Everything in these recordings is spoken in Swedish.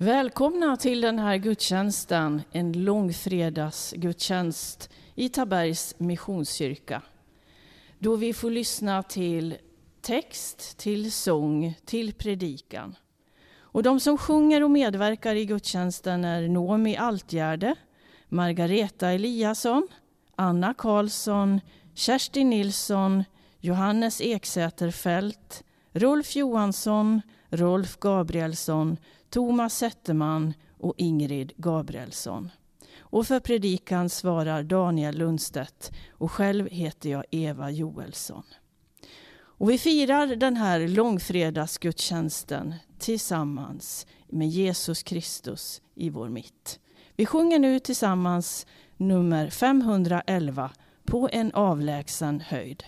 Välkomna till den här gudstjänsten, en långfredagsgudstjänst i Tabergs Missionskyrka. Då vi får lyssna till text, till sång, till predikan. Och de som sjunger och medverkar i gudstjänsten är Nomi Altgärde, Margareta Eliasson, Anna Karlsson, Kerstin Nilsson, Johannes Eksäterfält, Rolf Johansson, Rolf Gabrielsson, Thomas Zetterman och Ingrid Gabrielsson. Och för predikan svarar Daniel Lundstedt och själv heter jag Eva Joelsson. Och vi firar den här långfredagsgudstjänsten tillsammans med Jesus Kristus i vår mitt. Vi sjunger nu tillsammans nummer 511 på en avlägsen höjd.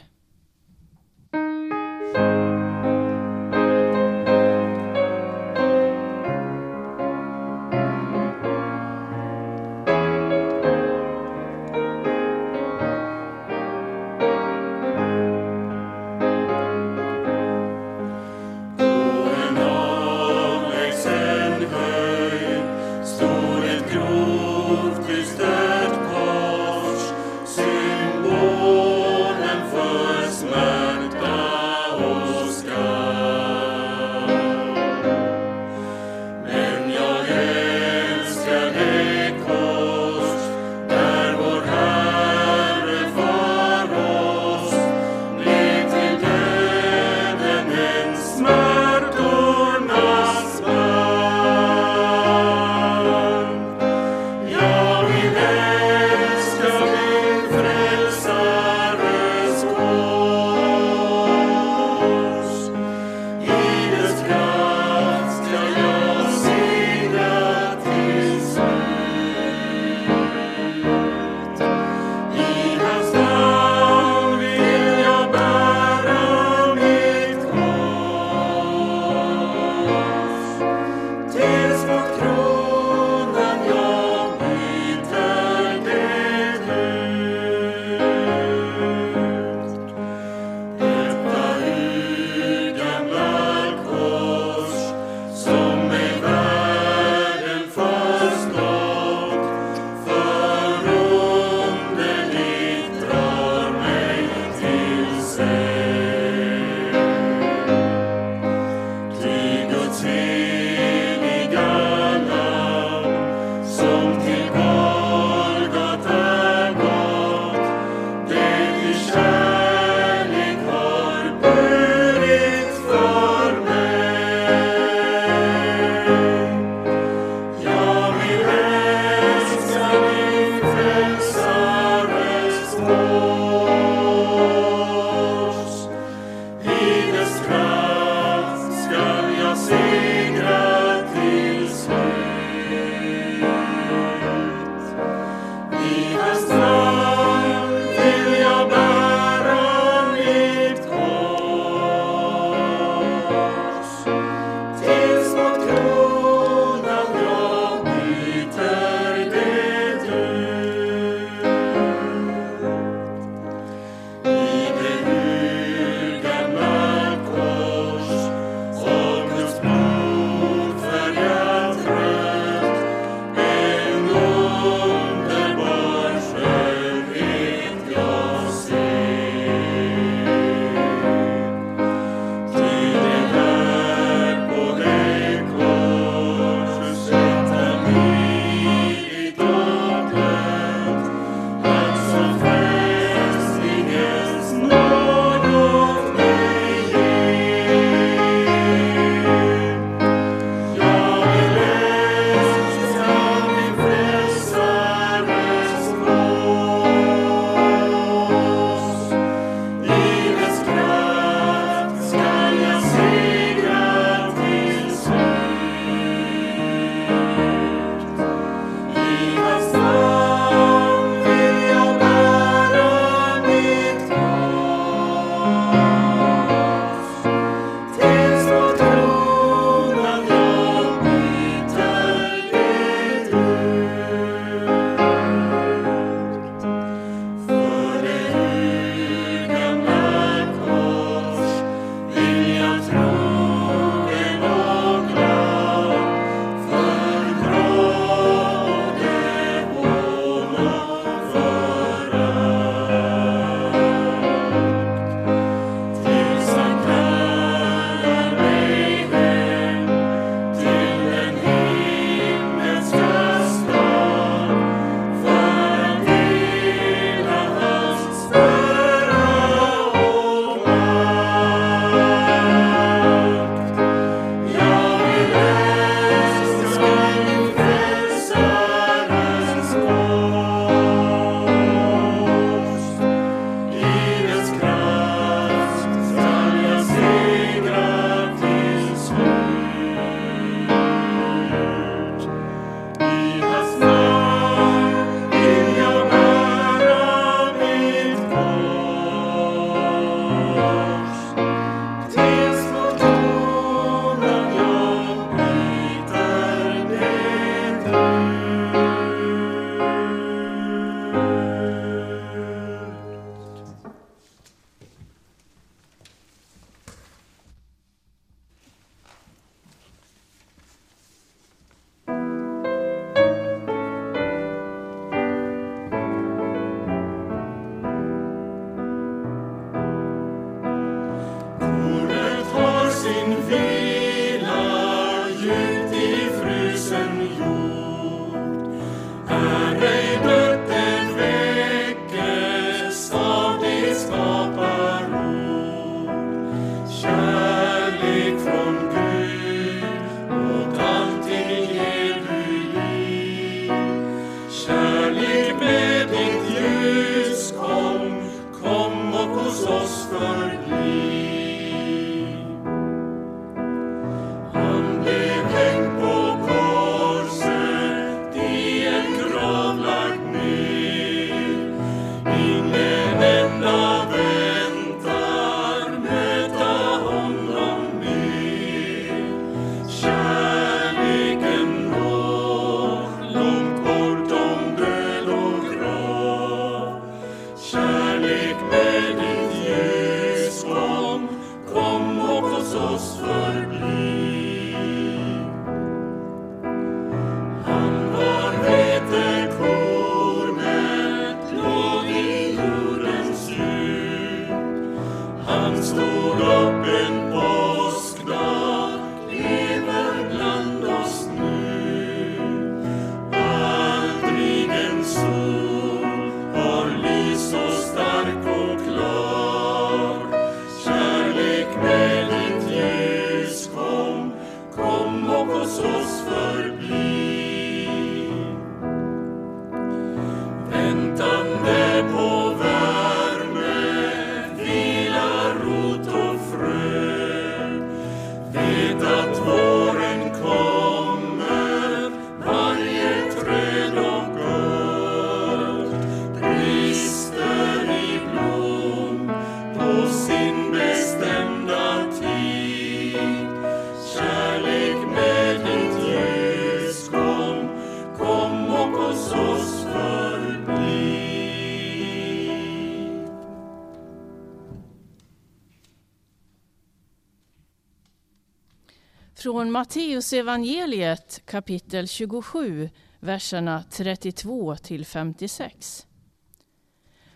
Från Matteusevangeliet kapitel 27, verserna 32 till 56.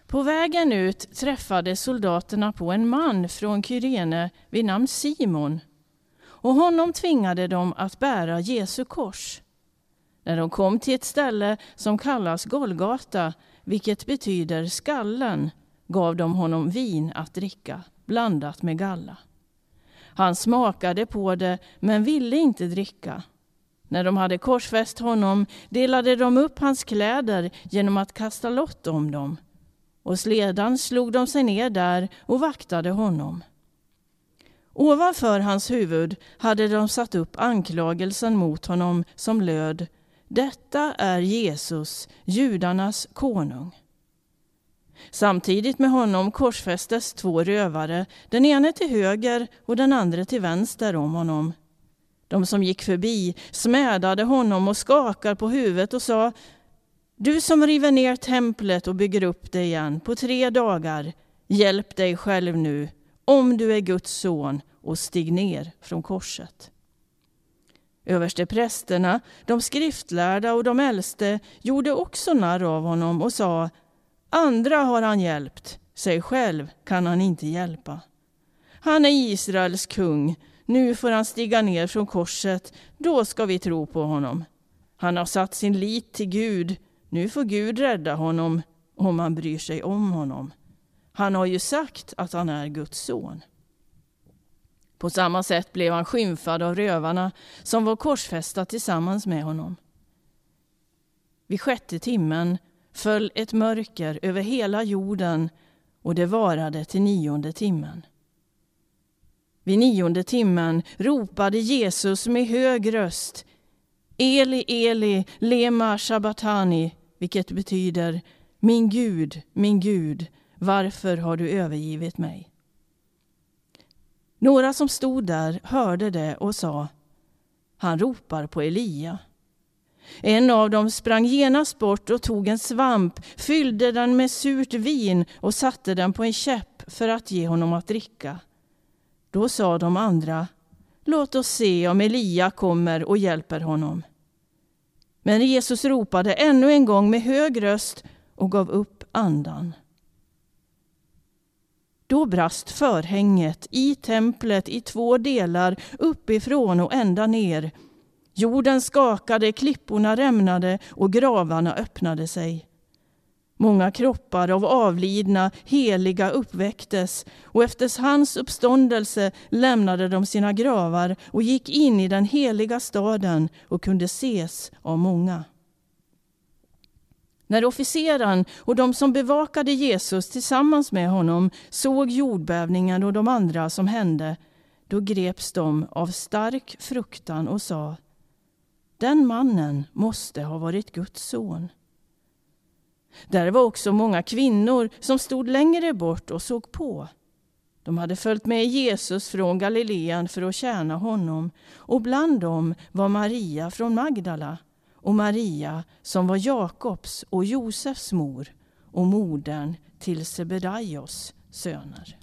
På vägen ut träffade soldaterna på en man från Kyrene vid namn Simon och honom tvingade de att bära Jesu kors. När de kom till ett ställe som kallas Golgata, vilket betyder skallen, gav de honom vin att dricka, blandat med galla. Han smakade på det, men ville inte dricka. När de hade korsfäst honom delade de upp hans kläder genom att kasta lott om dem. Och sledan slog de sig ner där och vaktade honom. Ovanför hans huvud hade de satt upp anklagelsen mot honom som löd Detta är Jesus, judarnas konung. Samtidigt med honom korsfästes två rövare, den ene till höger och den andra till vänster om honom. De som gick förbi smädade honom och skakade på huvudet och sa Du som river ner templet och bygger upp det igen på tre dagar, hjälp dig själv nu, om du är Guds son, och stig ner från korset. Översteprästerna, de skriftlärda och de äldste gjorde också narr av honom och sa Andra har han hjälpt, sig själv kan han inte hjälpa. Han är Israels kung, nu får han stiga ner från korset, då ska vi tro på honom. Han har satt sin lit till Gud, nu får Gud rädda honom om han bryr sig om honom. Han har ju sagt att han är Guds son. På samma sätt blev han skymfad av rövarna som var korsfästa tillsammans med honom. Vid sjätte timmen föll ett mörker över hela jorden och det varade till nionde timmen. Vid nionde timmen ropade Jesus med hög röst Eli, Eli, lema shabatani, vilket betyder Min Gud, min Gud, varför har du övergivit mig? Några som stod där hörde det och sa Han ropar på Elia. En av dem sprang genast bort och tog en svamp, fyllde den med surt vin och satte den på en käpp för att ge honom att dricka. Då sa de andra, låt oss se om Elia kommer och hjälper honom. Men Jesus ropade ännu en gång med hög röst och gav upp andan. Då brast förhänget i templet i två delar uppifrån och ända ner. Jorden skakade, klipporna rämnade och gravarna öppnade sig. Många kroppar av avlidna heliga uppväcktes och efter hans uppståndelse lämnade de sina gravar och gick in i den heliga staden och kunde ses av många. När officeraren och de som bevakade Jesus tillsammans med honom såg jordbävningen och de andra som hände, då greps de av stark fruktan och sa den mannen måste ha varit Guds son. Där var också många kvinnor som stod längre bort och såg på. De hade följt med Jesus från Galileen för att tjäna honom och bland dem var Maria från Magdala och Maria som var Jakobs och Josefs mor och modern till Sebedaios söner.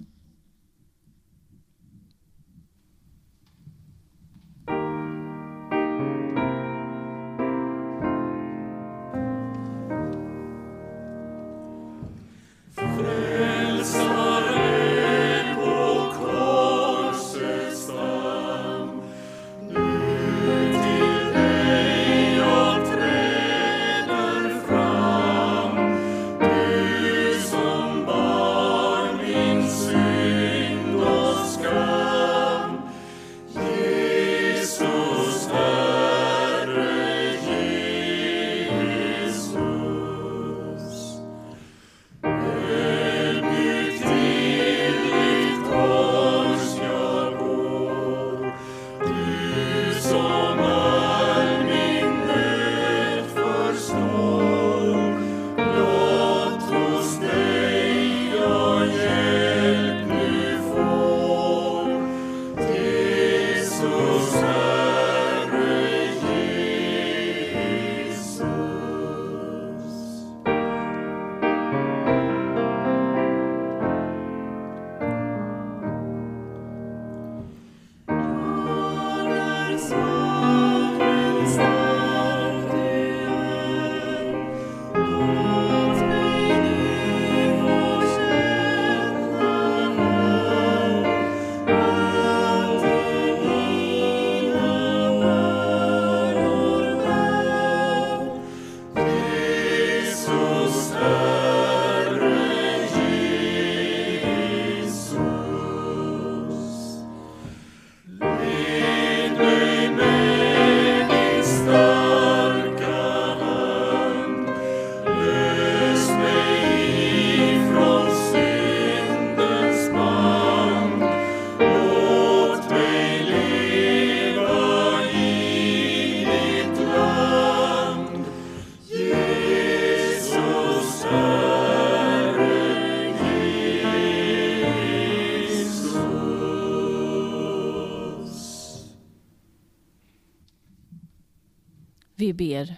Vi ber.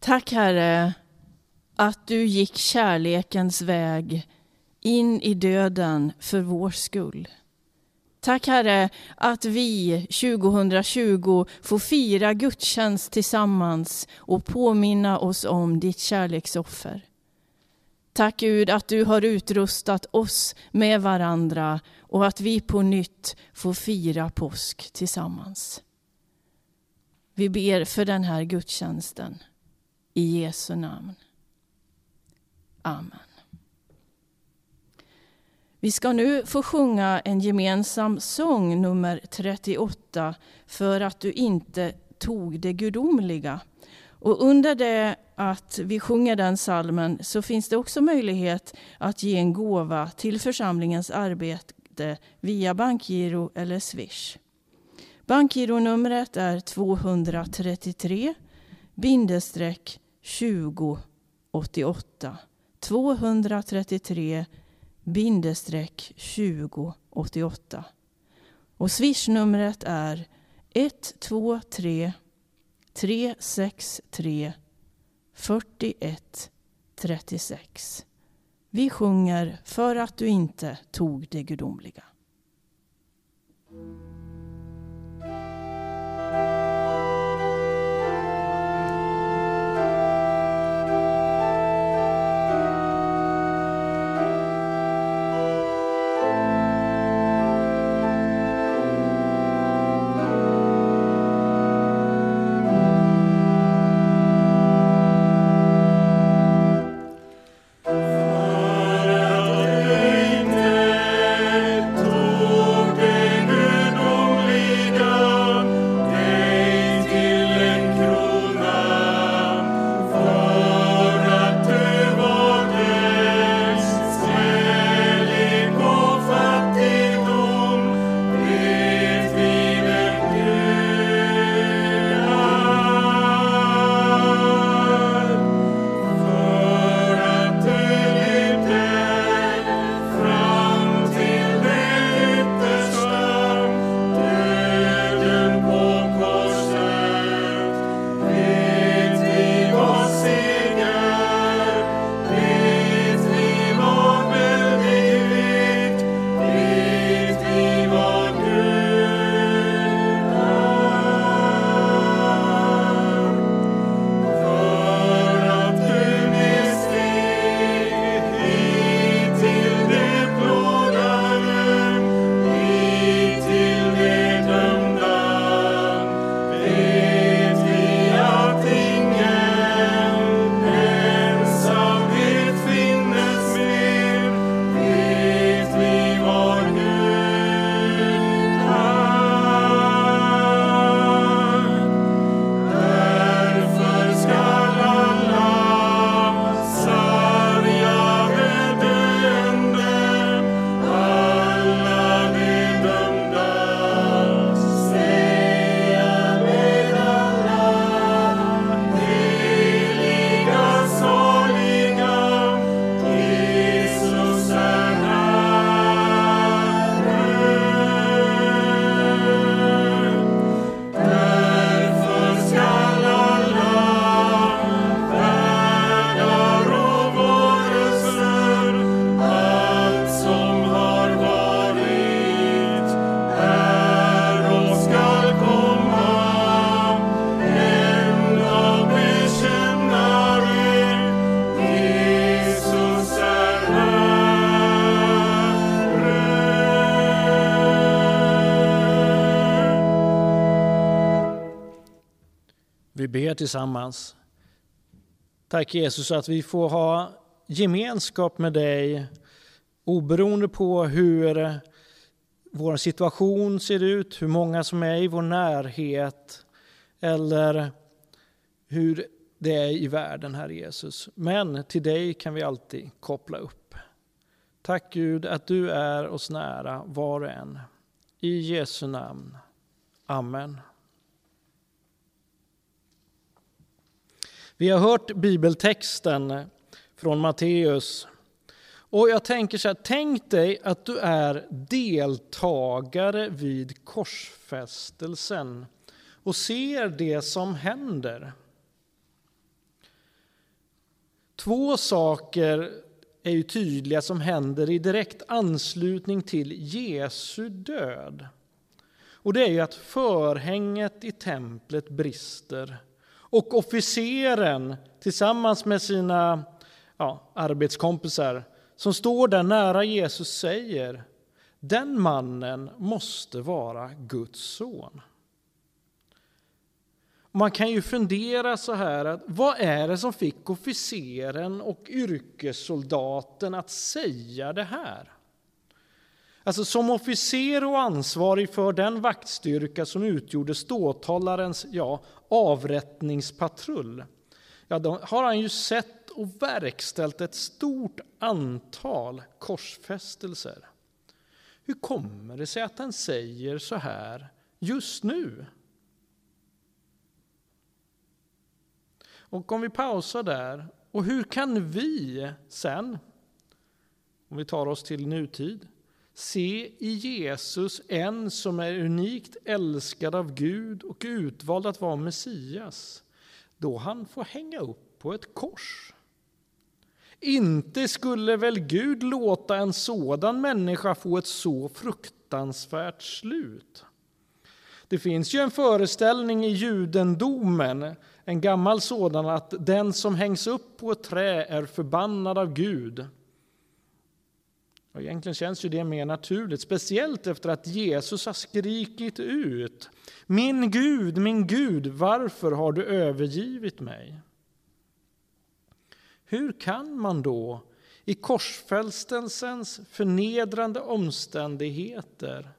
Tack Herre att du gick kärlekens väg in i döden för vår skull. Tack Herre att vi 2020 får fira gudstjänst tillsammans och påminna oss om ditt kärleksoffer. Tack Gud att du har utrustat oss med varandra och att vi på nytt får fira påsk tillsammans. Vi ber för den här gudstjänsten. I Jesu namn. Amen. Vi ska nu få sjunga en gemensam sång, nummer 38, För att du inte tog det gudomliga. Och under det att vi sjunger den salmen så finns det också möjlighet att ge en gåva till församlingens arbete via bankgiro eller swish. Bankgironumret är 233 bindestreck 2088. 233 bindestreck 2088. Och swishnumret är 123 363 41 36. Vi sjunger för att du inte tog det gudomliga. Ber tillsammans. Tack Jesus att vi får ha gemenskap med dig oberoende på hur vår situation ser ut, hur många som är i vår närhet eller hur det är i världen, Herre Jesus. Men till dig kan vi alltid koppla upp. Tack Gud att du är oss nära var och en. I Jesu namn. Amen. Vi har hört bibeltexten från Matteus. Och jag tänker så här, tänk dig att du är deltagare vid korsfästelsen och ser det som händer. Två saker är ju tydliga som händer i direkt anslutning till Jesu död. Och det är ju att förhänget i templet brister och officeren tillsammans med sina ja, arbetskompisar som står där nära Jesus säger den mannen måste vara Guds son. Man kan ju fundera så här, att vad är det som fick officeren och yrkessoldaten att säga det här? Alltså som officer och ansvarig för den vaktstyrka som utgjorde ståthållarens ja, avrättningspatrull, ja, då har han ju sett och verkställt ett stort antal korsfästelser. Hur kommer det sig att han säger så här just nu? Och om vi pausar där, och hur kan vi sen, om vi tar oss till nutid, se i Jesus en som är unikt älskad av Gud och utvald att vara Messias, då han får hänga upp på ett kors? Inte skulle väl Gud låta en sådan människa få ett så fruktansvärt slut? Det finns ju en föreställning i judendomen, en gammal sådan, att den som hängs upp på ett trä är förbannad av Gud. Och egentligen känns ju det mer naturligt, speciellt efter att Jesus har skrikit ut Min Gud, min Gud, varför har du övergivit mig? Hur kan man då i korsfästelsens förnedrande omständigheter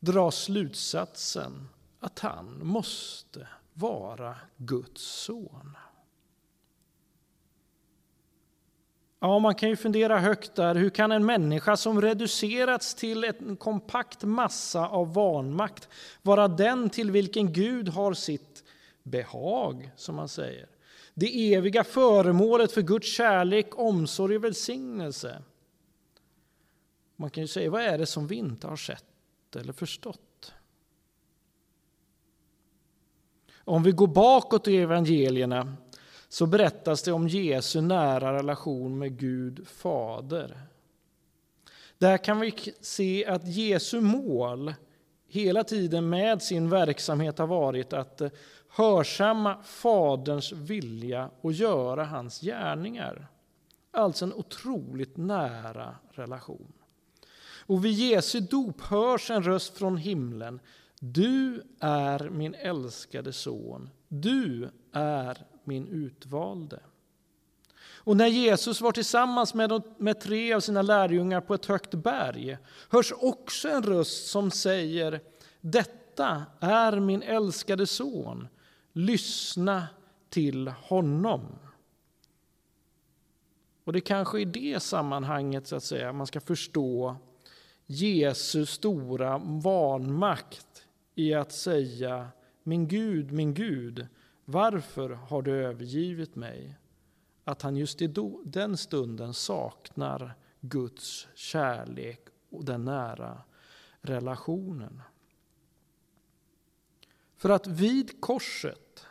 dra slutsatsen att han måste vara Guds son? Ja, man kan ju fundera högt där. Hur kan en människa som reducerats till en kompakt massa av vanmakt vara den till vilken Gud har sitt behag, som man säger? det eviga föremålet för Guds kärlek, omsorg och välsignelse. Man kan ju säga, vad är det som vi inte har sett eller förstått? Om vi går bakåt i evangelierna så berättas det om Jesu nära relation med Gud Fader. Där kan vi se att Jesu mål hela tiden med sin verksamhet har varit att eh, hörsamma Faderns vilja och göra hans gärningar. Alltså en otroligt nära relation. Och vid Jesu dop hörs en röst från himlen. Du är min älskade son. Du är min utvalde. Och när Jesus var tillsammans med, med tre av sina lärjungar på ett högt berg hörs också en röst som säger Detta är min älskade son. Lyssna till honom. Och det kanske i det sammanhanget så att säga, man ska förstå Jesu stora vanmakt i att säga Min Gud, min Gud, varför har du övergivit mig? Att han just i den stunden saknar Guds kärlek och den nära relationen. För att vid korset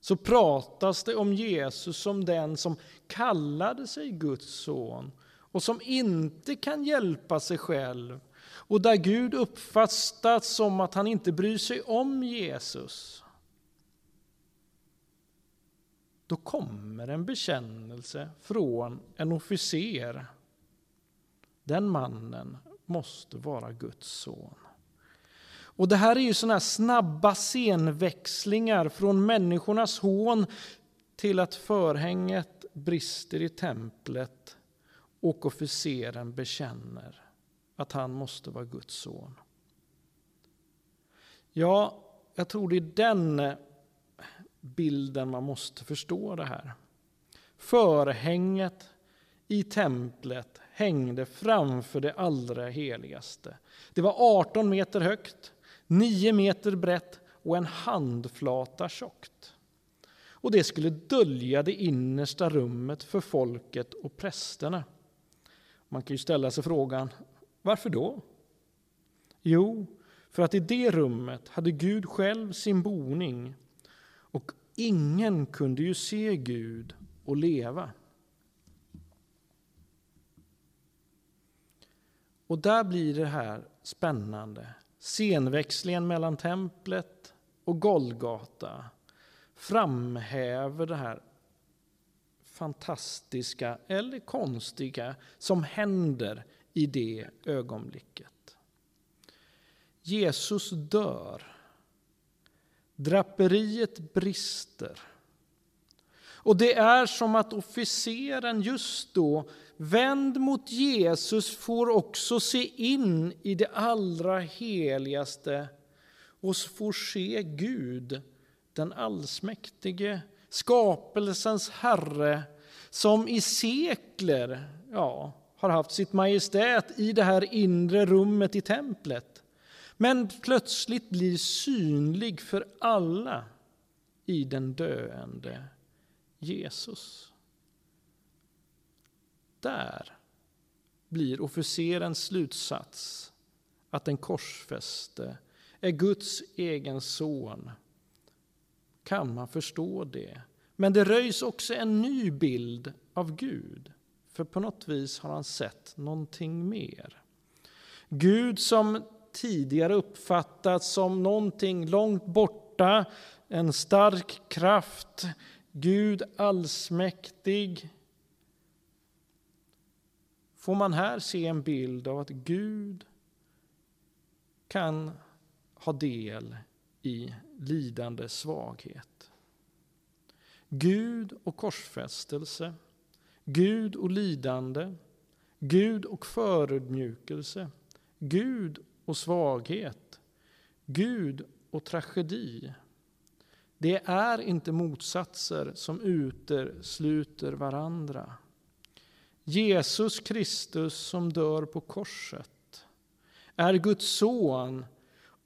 så pratas det om Jesus som den som kallade sig Guds son och som inte kan hjälpa sig själv och där Gud uppfattas som att han inte bryr sig om Jesus. Då kommer en bekännelse från en officer. Den mannen måste vara Guds son. Och Det här är ju såna snabba scenväxlingar från människornas hån till att förhänget brister i templet och officeren bekänner att han måste vara Guds son. Ja, jag tror det är den bilden man måste förstå det här. Förhänget i templet hängde framför det allra heligaste. Det var 18 meter högt, 9 meter brett och en handflata tjockt. Och det skulle dölja det innersta rummet för folket och prästerna. Man kan ju ställa sig frågan, varför då? Jo, För att i det rummet hade Gud själv sin boning ingen kunde ju se Gud och leva. Och där blir det här spännande. Scenväxlingen mellan templet och Golgata framhäver det här fantastiska eller konstiga som händer i det ögonblicket. Jesus dör. Draperiet brister. Och det är som att officeren just då, vänd mot Jesus, får också se in i det allra heligaste och får se Gud, den allsmäktige, skapelsens Herre, som i sekler ja, har haft sitt majestät i det här inre rummet i templet. Men plötsligt blir synlig för alla i den döende Jesus. Där blir officerens slutsats att den korsfäste är Guds egen son. Kan man förstå det? Men det röjs också en ny bild av Gud. För på något vis har han sett någonting mer. Gud som tidigare uppfattats som någonting långt borta, en stark kraft, Gud allsmäktig. Får man här se en bild av att Gud kan ha del i lidande svaghet. Gud och korsfästelse, Gud och lidande, Gud och förödmjukelse, Gud och svaghet, Gud och tragedi. Det är inte motsatser som utesluter varandra. Jesus Kristus som dör på korset är Guds son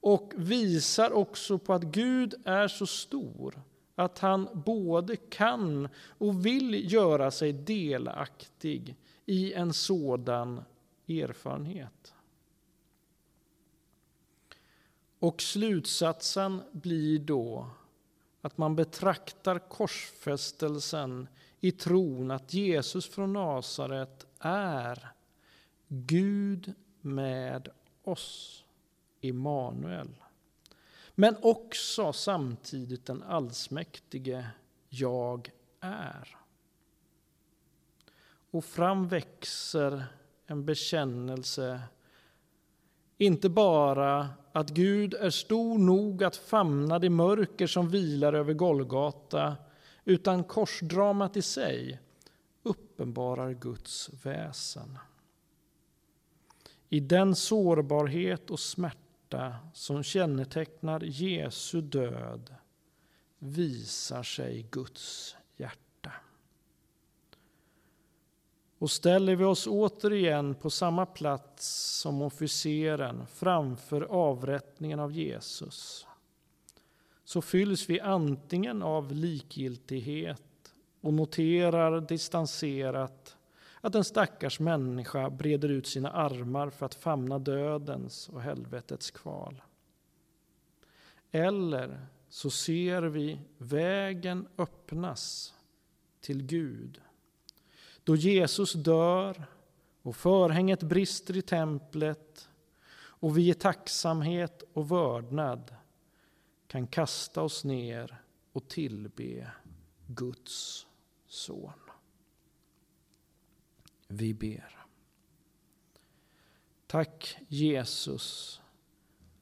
och visar också på att Gud är så stor att han både kan och vill göra sig delaktig i en sådan erfarenhet. Och slutsatsen blir då att man betraktar korsfästelsen i tron att Jesus från Nasaret är Gud med oss, Immanuel. Men också samtidigt den allsmäktige Jag är. Och fram växer en bekännelse inte bara att Gud är stor nog att famna det mörker som vilar över Golgata utan korsdramat i sig uppenbarar Guds väsen. I den sårbarhet och smärta som kännetecknar Jesu död visar sig Guds Och ställer vi oss återigen på samma plats som officeren framför avrättningen av Jesus så fylls vi antingen av likgiltighet och noterar distanserat att en stackars människa breder ut sina armar för att famna dödens och helvetets kval. Eller så ser vi vägen öppnas till Gud då Jesus dör och förhänget brister i templet och vi i tacksamhet och vördnad kan kasta oss ner och tillbe Guds son. Vi ber. Tack Jesus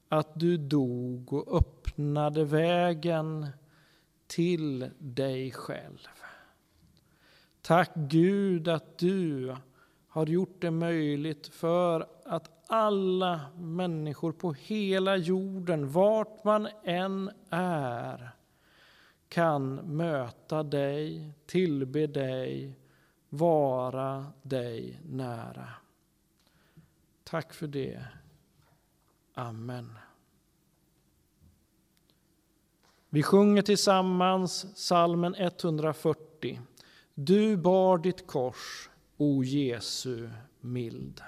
att du dog och öppnade vägen till dig själv. Tack Gud att du har gjort det möjligt för att alla människor på hela jorden, vart man än är, kan möta dig, tillbe dig, vara dig nära. Tack för det. Amen. Vi sjunger tillsammans salmen 140. Du bar ditt kors, o Jesu mild.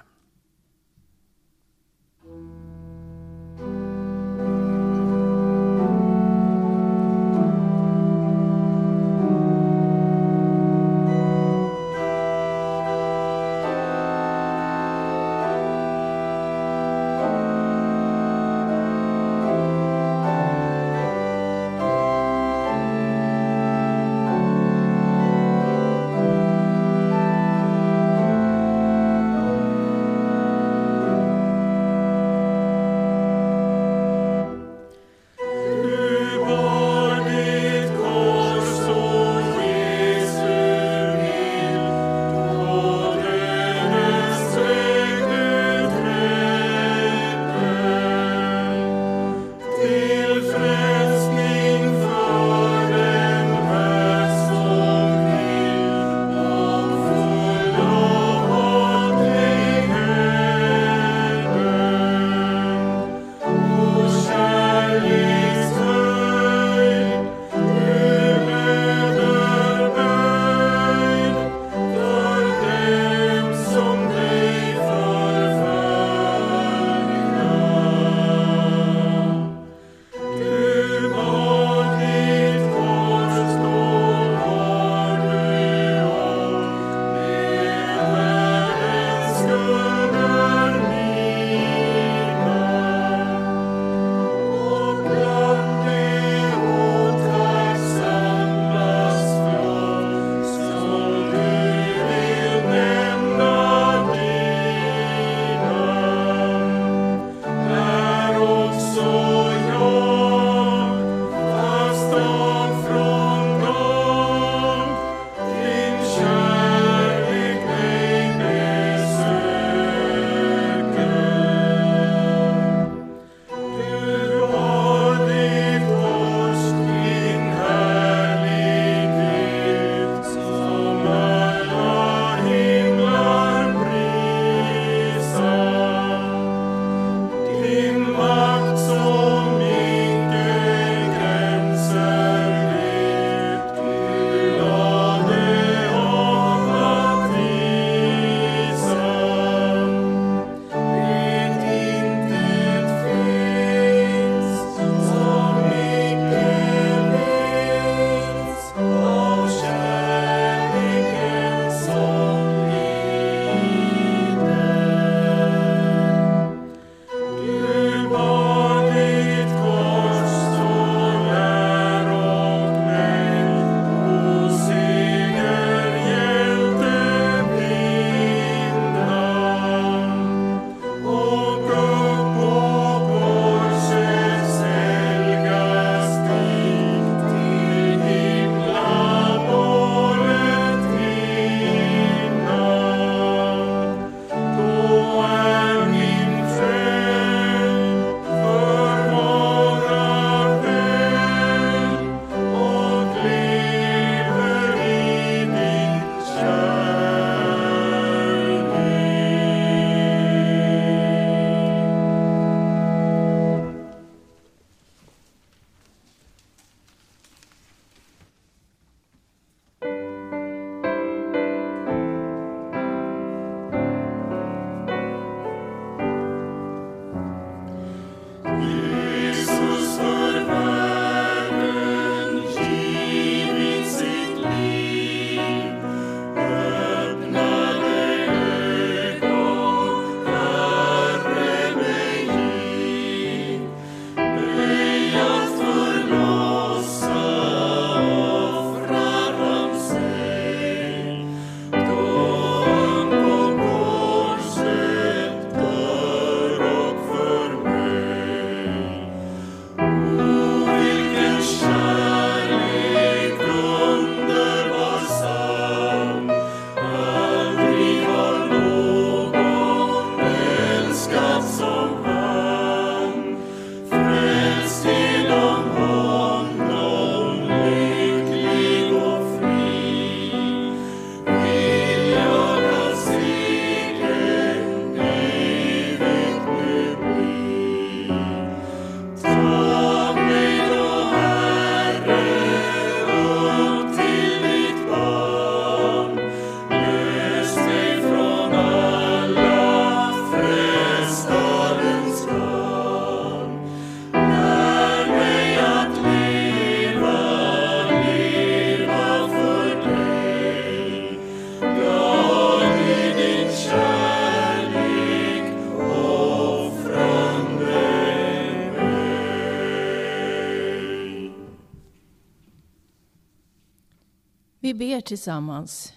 Vi ber tillsammans.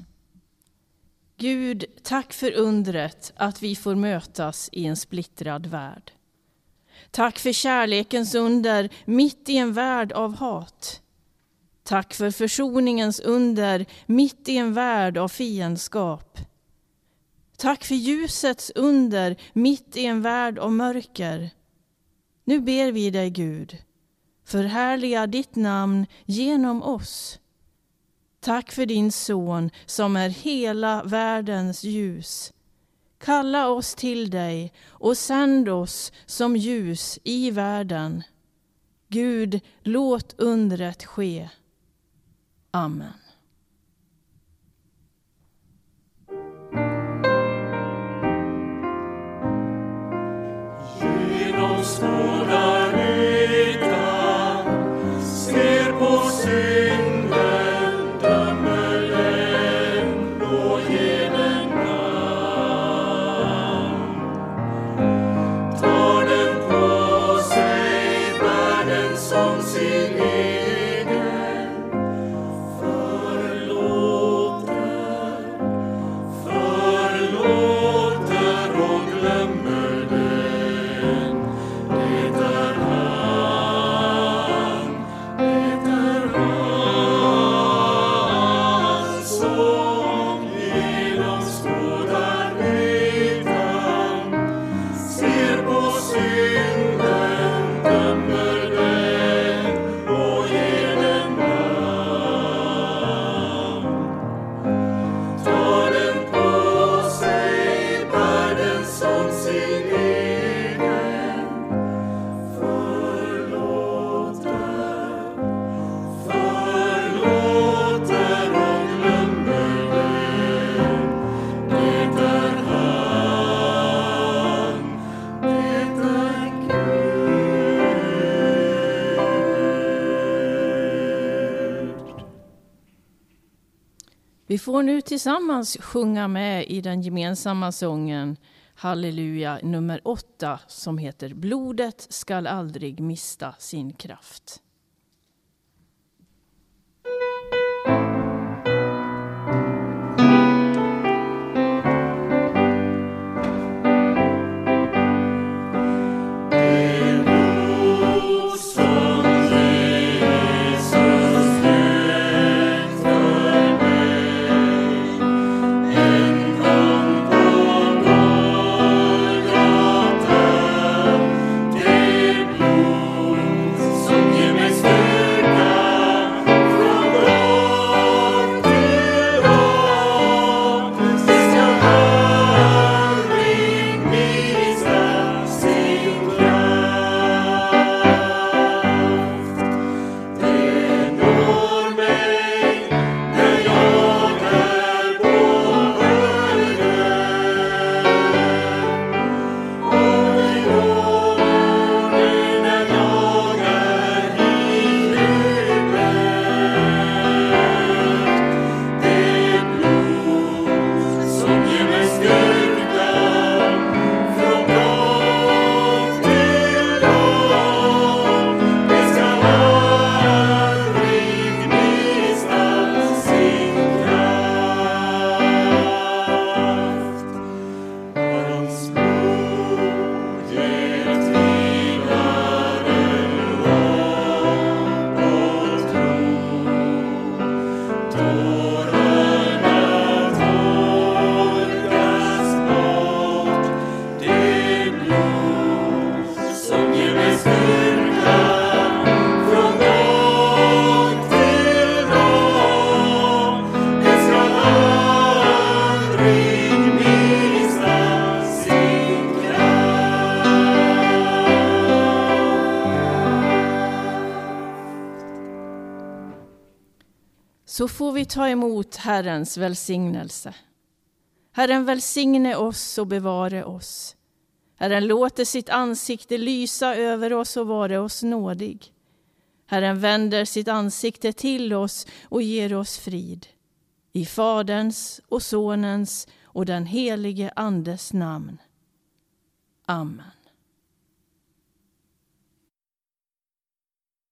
Gud, tack för undret att vi får mötas i en splittrad värld. Tack för kärlekens under mitt i en värld av hat. Tack för försoningens under mitt i en värld av fiendskap. Tack för ljusets under mitt i en värld av mörker. Nu ber vi dig, Gud, förhärliga ditt namn genom oss. Tack för din son som är hela världens ljus. Kalla oss till dig och sänd oss som ljus i världen. Gud, låt undret ske. Amen. Vi får nu tillsammans sjunga med i den gemensamma sången Halleluja nummer åtta som heter Blodet skall aldrig mista sin kraft. Ta emot Herrens välsignelse. Herren välsigne oss och bevare oss. Herren låter sitt ansikte lysa över oss och vare oss nådig. Herren vänder sitt ansikte till oss och ger oss frid. I Faderns och Sonens och den helige Andes namn. Amen.